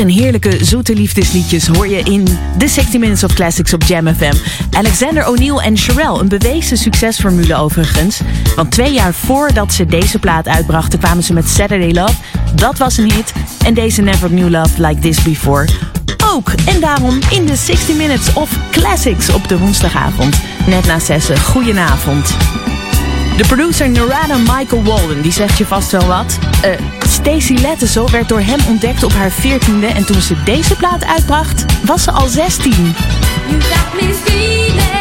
Een heerlijke zoete liefdesliedjes hoor je in The 60 Minutes of Classics op Jam FM. Alexander O'Neill en Sherelle, een bewezen succesformule overigens. Want twee jaar voordat ze deze plaat uitbrachten kwamen ze met Saturday Love. Dat was een hit. En deze Never Knew Love Like This Before ook. En daarom in de 60 Minutes of Classics op de woensdagavond. Net na zessen. Goedenavond. De producer Narada Michael Walden, die zegt je vast wel wat. Uh, Stacey Lettesel werd door hem ontdekt op haar 14e en toen ze deze plaat uitbracht, was ze al 16. You got me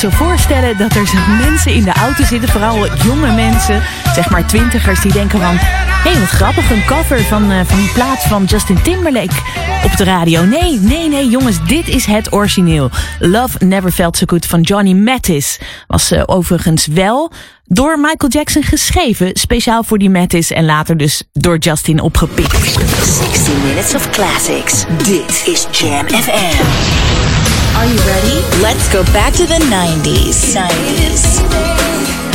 zo voorstellen dat er mensen in de auto zitten, vooral jonge mensen, zeg maar twintigers, die denken van... Hé, wat grappig, een cover van, uh, van die plaats van Justin Timberlake op de radio. Nee, nee, nee, jongens, dit is het origineel. Love Never Felt So Good van Johnny Mattis. Was uh, overigens wel door Michael Jackson geschreven, speciaal voor die Mattis en later dus door Justin opgepikt. 60 Minutes of Classics. Dit is Jam FM. Are you ready? Let's go back to the 90s. 90s.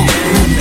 on.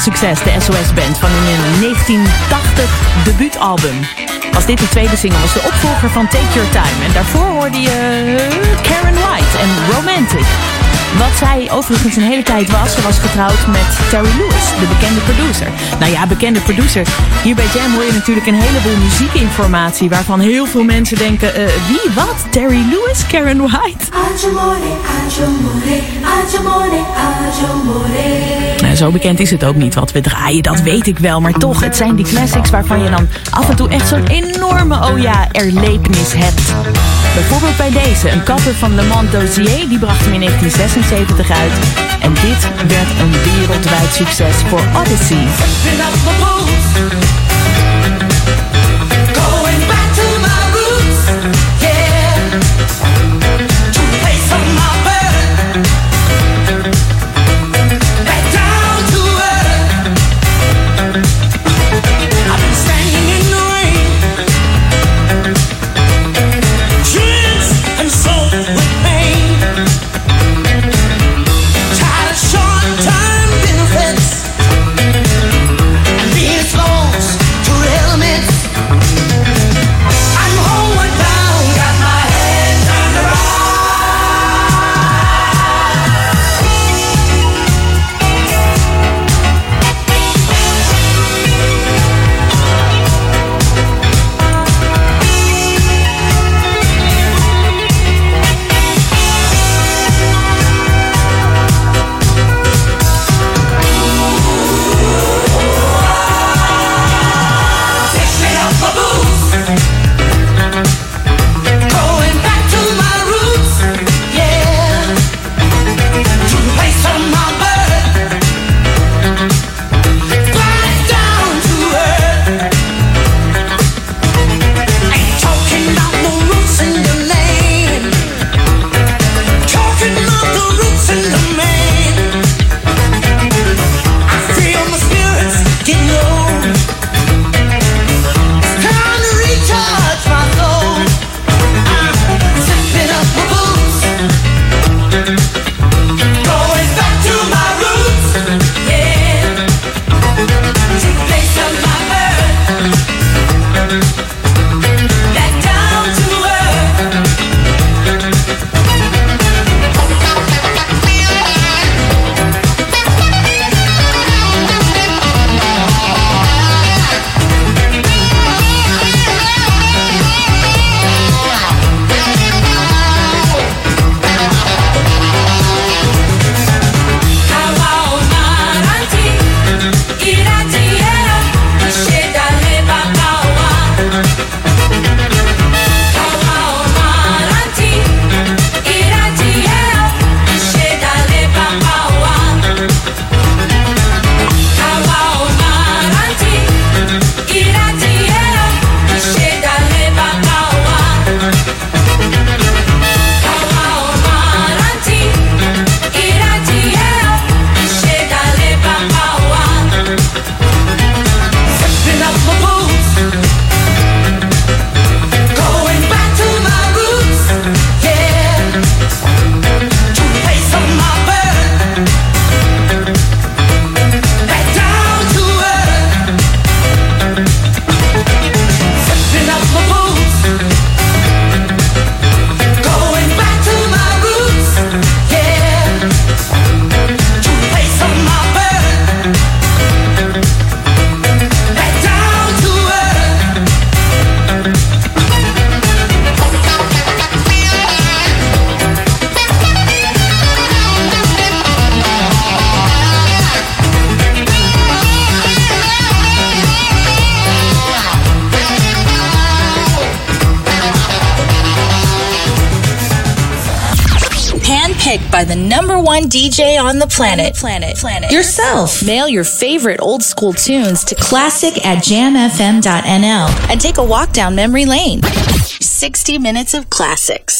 Success, de SOS-band van hun 1980 debuutalbum. Was dit de tweede single, was de opvolger van Take Your Time. En daarvoor hoorde je Karen White en Romantic. Wat zij overigens een hele tijd was, ze was getrouwd met Terry Lewis, de bekende producer. Nou ja, bekende producer. Hier bij Jam hoor je natuurlijk een heleboel muziekinformatie waarvan heel veel mensen denken, uh, wie, wat? Terry Lewis, Karen White? Nou, zo bekend is het ook niet wat we draaien, dat weet ik wel. Maar toch, het zijn die classics waarvan je dan af en toe echt zo'n enorme, oh ja, erlevenis hebt. Bijvoorbeeld bij deze, een cover van Le Monde Dossier, die bracht hem in 1976 uit. En dit werd een wereldwijd succes voor Odyssey. One DJ on the planet. Planet. Planet. Yourself. Mail your favorite old school tunes to classic at jamfm.nl and take a walk down memory lane. 60 minutes of classics.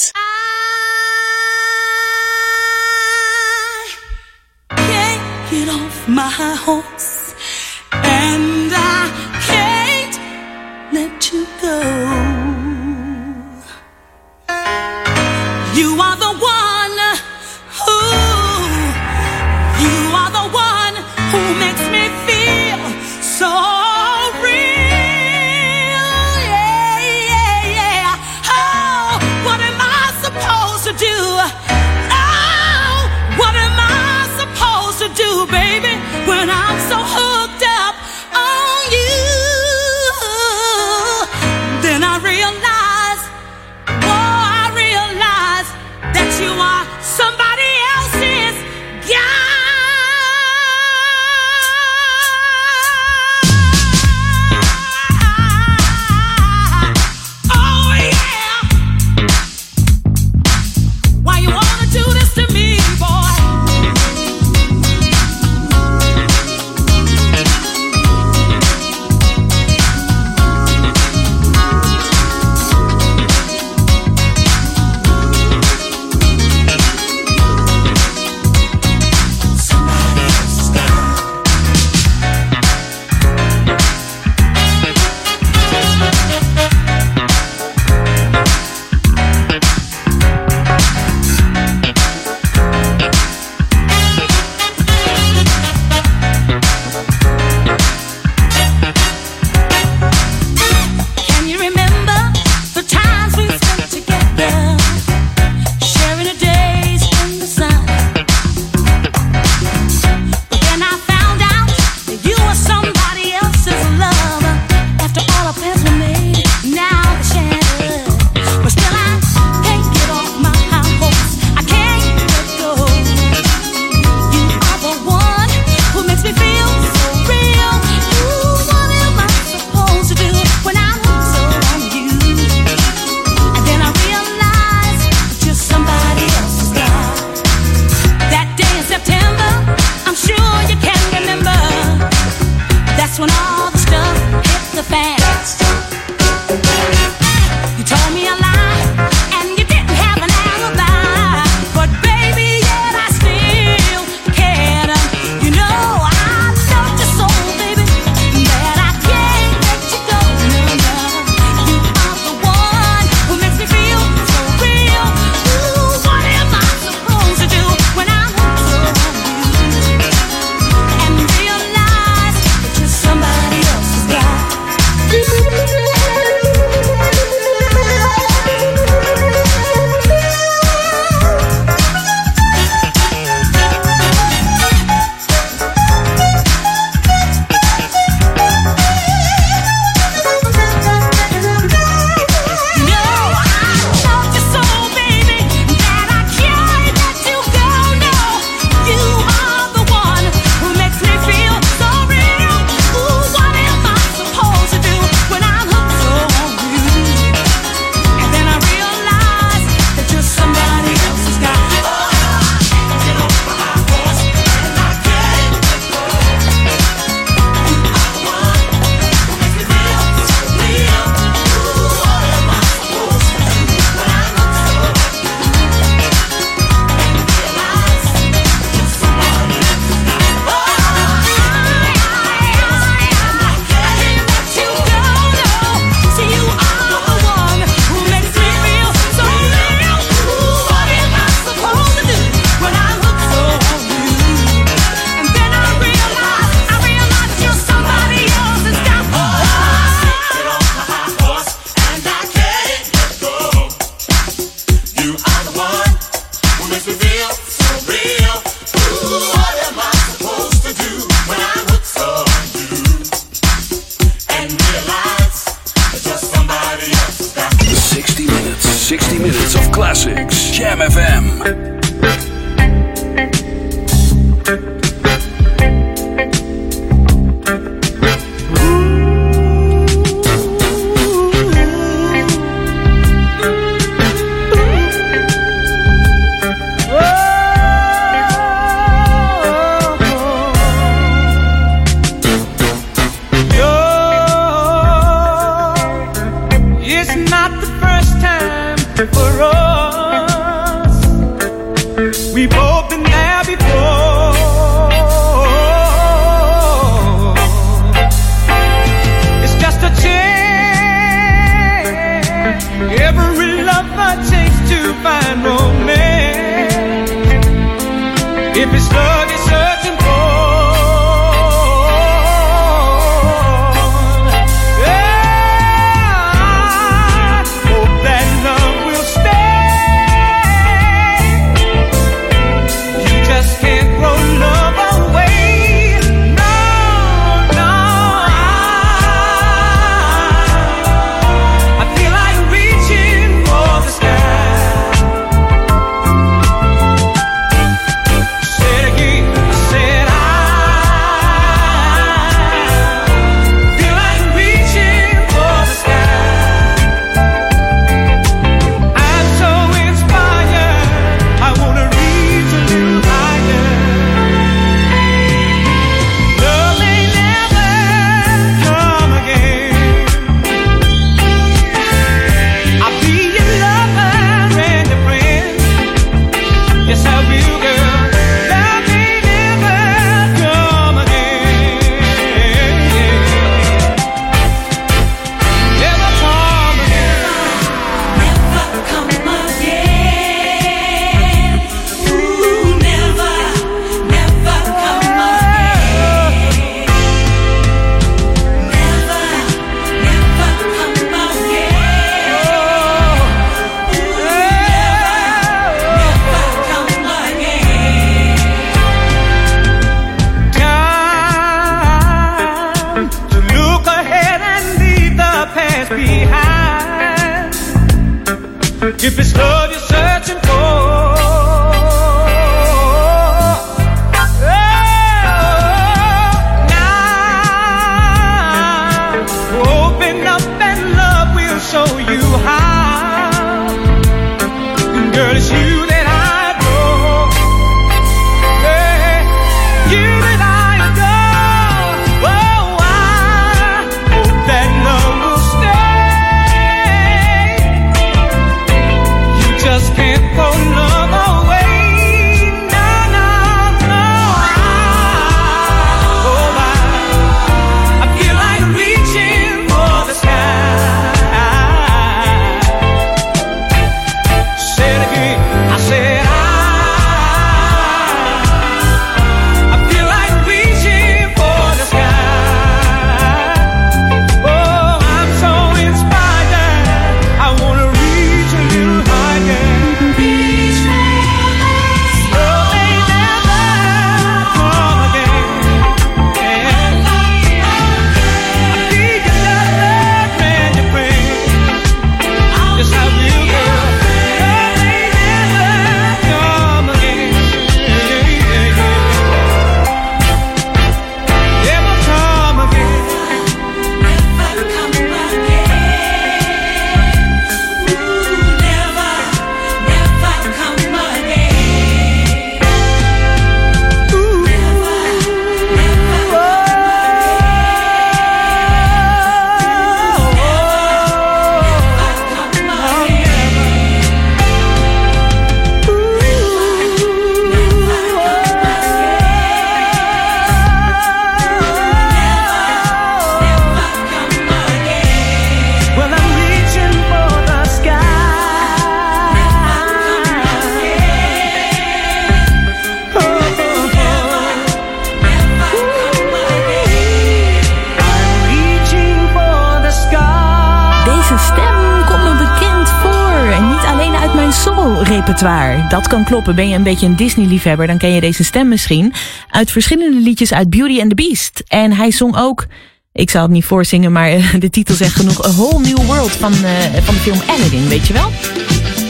repertoire. Dat kan kloppen. Ben je een beetje een Disney-liefhebber, dan ken je deze stem misschien. Uit verschillende liedjes uit Beauty and the Beast. En hij zong ook, ik zal het niet voorzingen, maar eh, de titel zegt genoeg: A Whole New World van, eh, van de film Aladdin, weet je wel?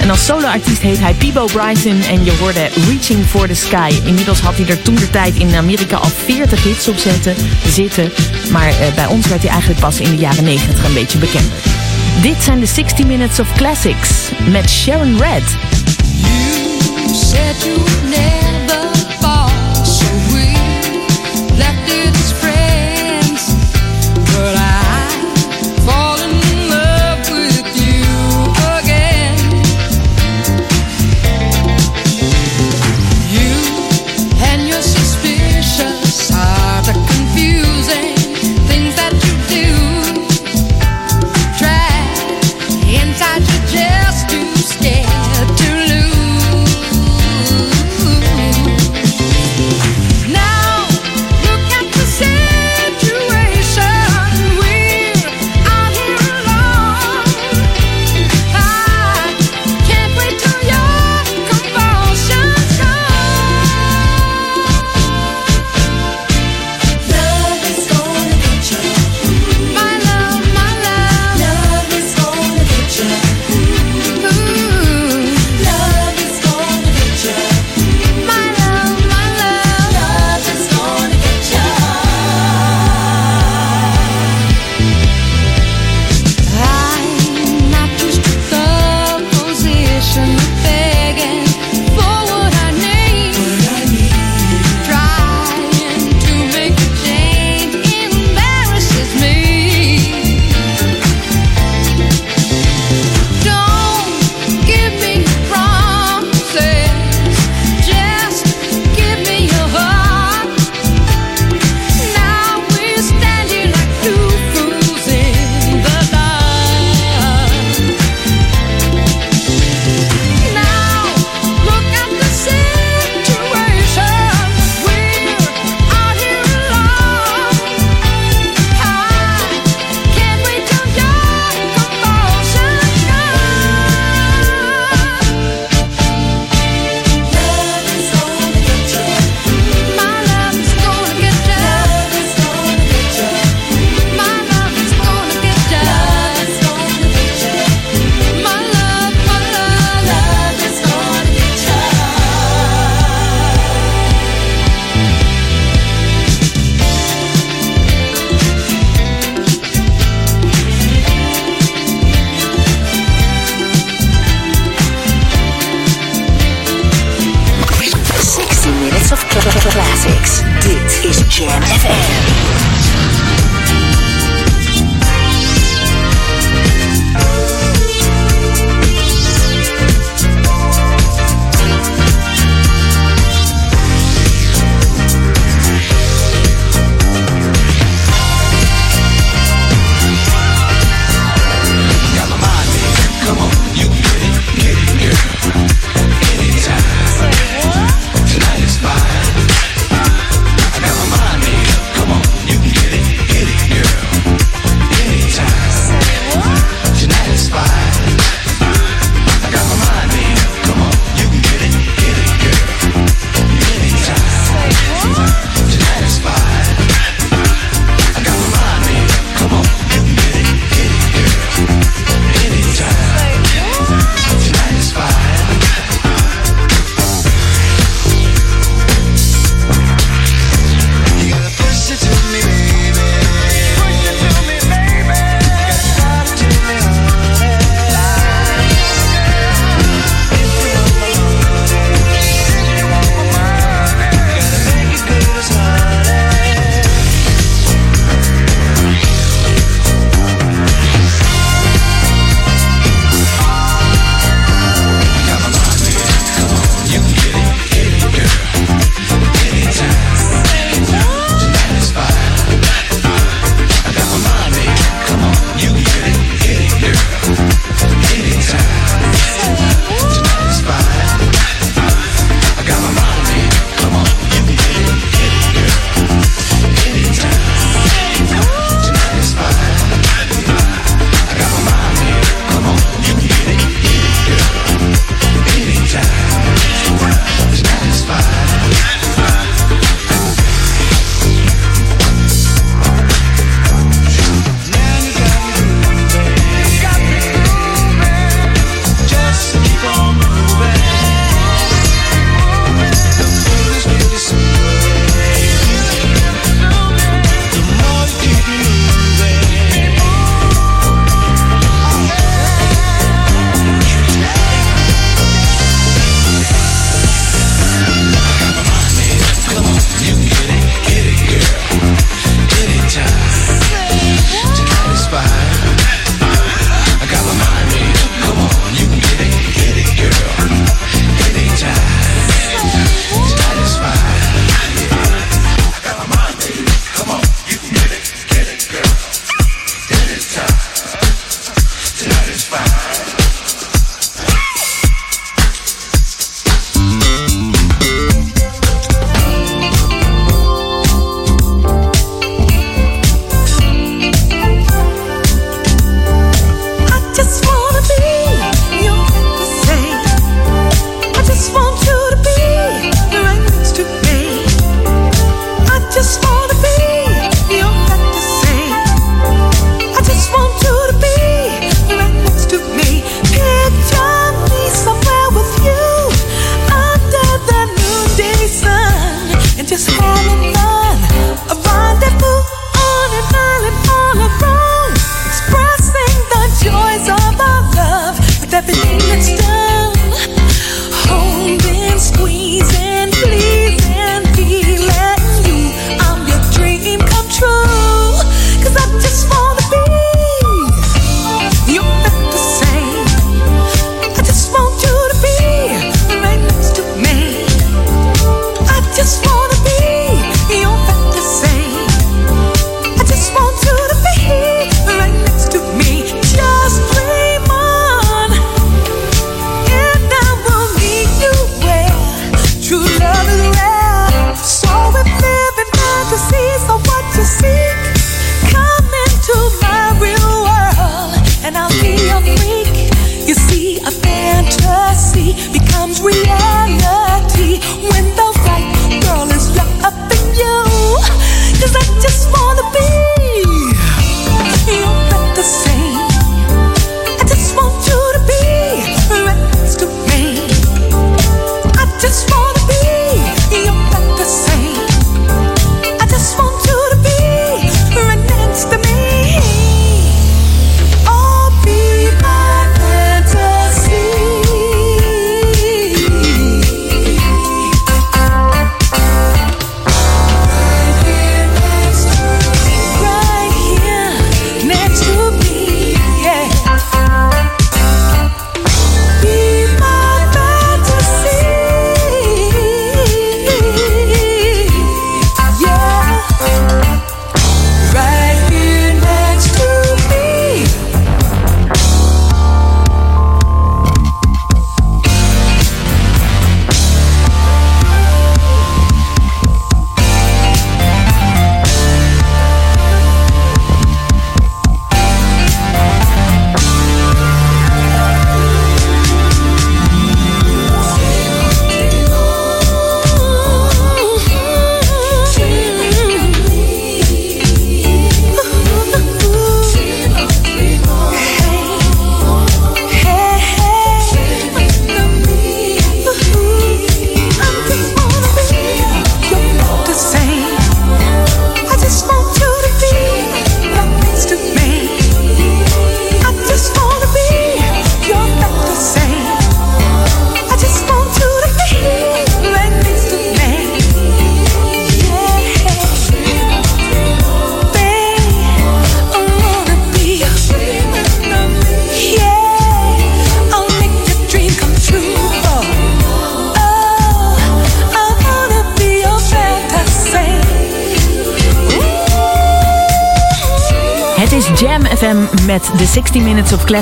En als soloartiest heet hij Peebo Bryson en je hoorde Reaching for the Sky. Inmiddels had hij er toen de tijd in Amerika al 40 hits op zetten, zitten. Maar eh, bij ons werd hij eigenlijk pas in de jaren 90 een beetje bekender. Dit zijn de 60 Minutes of Classics met Sharon Red. You said you would never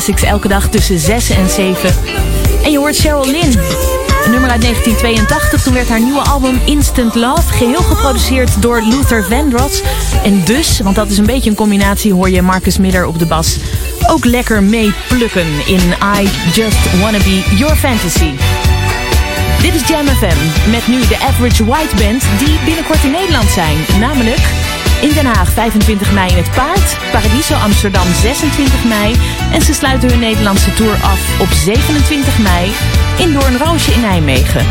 Classics elke dag tussen 6 en 7. En je hoort Cheryl Lynn. Nummer uit 1982. Toen werd haar nieuwe album Instant Love geheel geproduceerd door Luther Vandross. En dus, want dat is een beetje een combinatie, hoor je Marcus Miller op de bas ook lekker mee plukken in I Just Wanna Be Your Fantasy. Dit is Jam FM met nu de Average White Band die binnenkort in Nederland zijn. Namelijk in Den Haag 25 mei in het Paard, Paradiso Amsterdam 26 mei en ze sluiten hun Nederlandse tour af op 27 mei in Doornroosje in Nijmegen.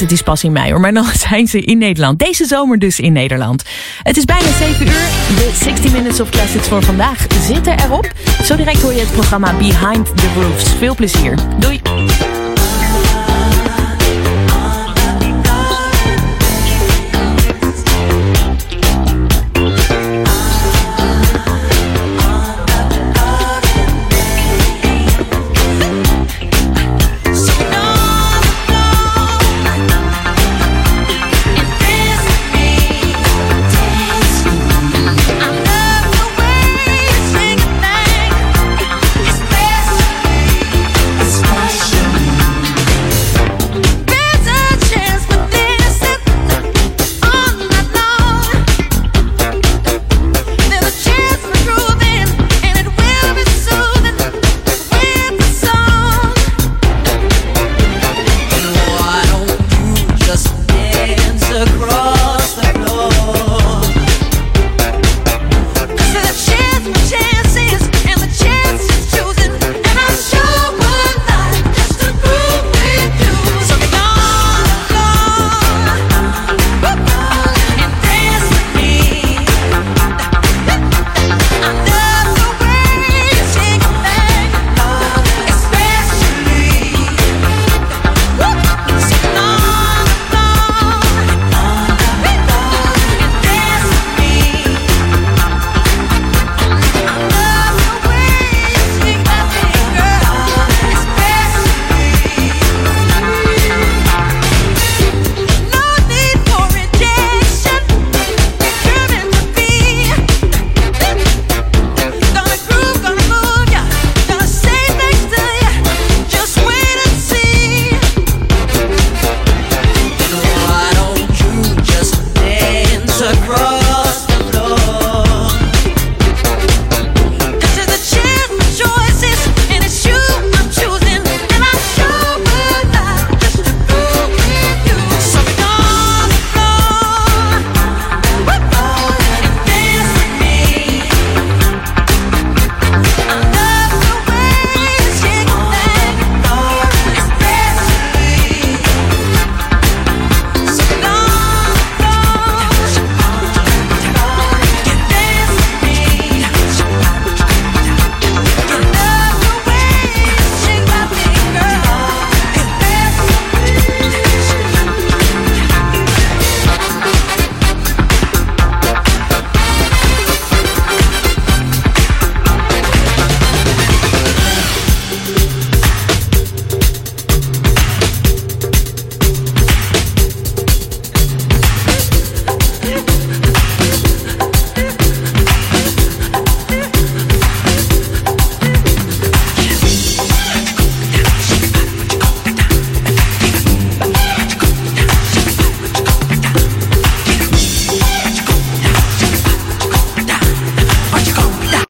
Het is pas in mei hoor. Maar dan zijn ze in Nederland. Deze zomer dus in Nederland. Het is bijna 7 uur. De 60 Minutes of Classics voor vandaag zitten erop. Zo direct hoor je het programma Behind the Roofs. Veel plezier. Doei!